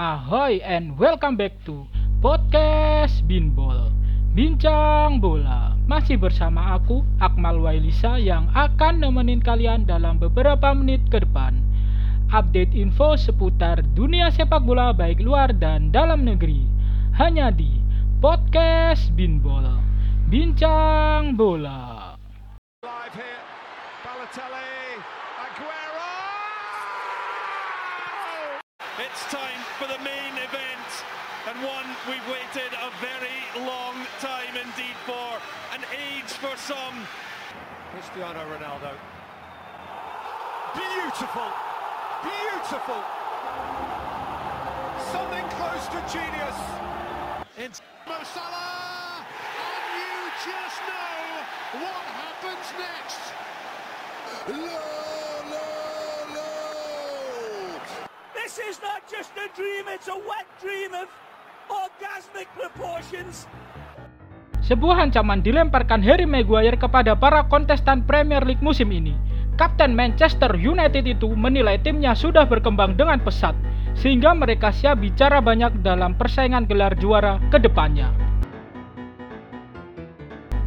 Ahoy and welcome back to Podcast Binbol Bincang Bola. Masih bersama aku, Akmal Wailisa Yang akan nemenin kalian dalam beberapa menit ke depan. Update info seputar dunia sepak bola baik luar dan dalam negeri. Hanya di Podcast Binbol Bincang Bola. Live here, Balotelli, Aguero! It's time for the main event, and one we've waited a very long time indeed for, an age for some. Cristiano Ronaldo. Beautiful, beautiful. Something close to genius. It's Mo Salah, and you just know what happens next. La, This is not just a dream, it's a wet dream of orgasmic proportions. Sebuah ancaman dilemparkan Harry Maguire kepada para kontestan Premier League musim ini. Kapten Manchester United itu menilai timnya sudah berkembang dengan pesat, sehingga mereka siap bicara banyak dalam persaingan gelar juara ke depannya.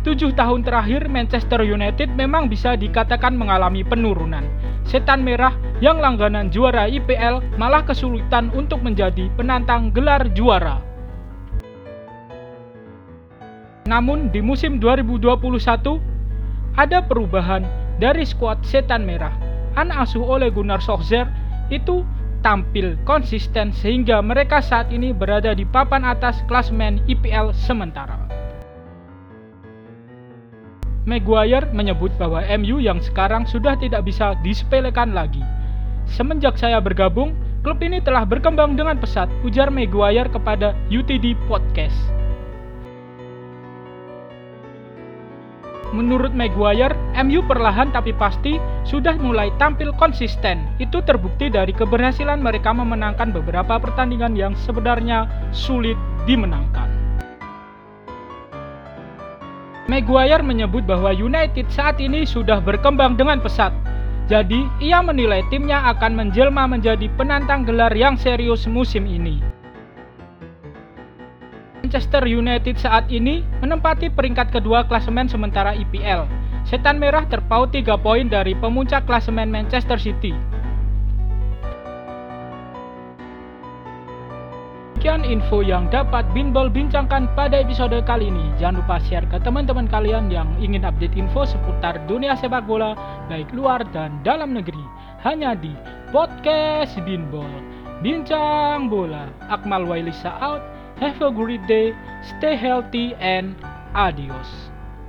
Tujuh tahun terakhir Manchester United memang bisa dikatakan mengalami penurunan. Setan Merah yang langganan juara IPL malah kesulitan untuk menjadi penantang gelar juara. Namun di musim 2021 ada perubahan dari skuad Setan Merah. Anak asuh oleh Gunnar Solskjaer itu tampil konsisten sehingga mereka saat ini berada di papan atas klasemen IPL sementara. Maguire menyebut bahwa MU yang sekarang sudah tidak bisa disepelekan lagi. Semenjak saya bergabung, klub ini telah berkembang dengan pesat, ujar Maguire kepada UTD Podcast. Menurut Maguire, MU perlahan tapi pasti sudah mulai tampil konsisten. Itu terbukti dari keberhasilan mereka memenangkan beberapa pertandingan yang sebenarnya sulit dimenangkan. Maguire menyebut bahwa United saat ini sudah berkembang dengan pesat. Jadi, ia menilai timnya akan menjelma menjadi penantang gelar yang serius musim ini. Manchester United saat ini menempati peringkat kedua klasemen sementara IPL. Setan Merah terpaut 3 poin dari pemuncak klasemen Manchester City. Sekian info yang dapat Binbol bincangkan pada episode kali ini. Jangan lupa share ke teman-teman kalian yang ingin update info seputar dunia sepak bola baik luar dan dalam negeri. Hanya di Podcast Binbol. Bincang bola. Akmal Wailisa out. Have a great day, stay healthy, and adios.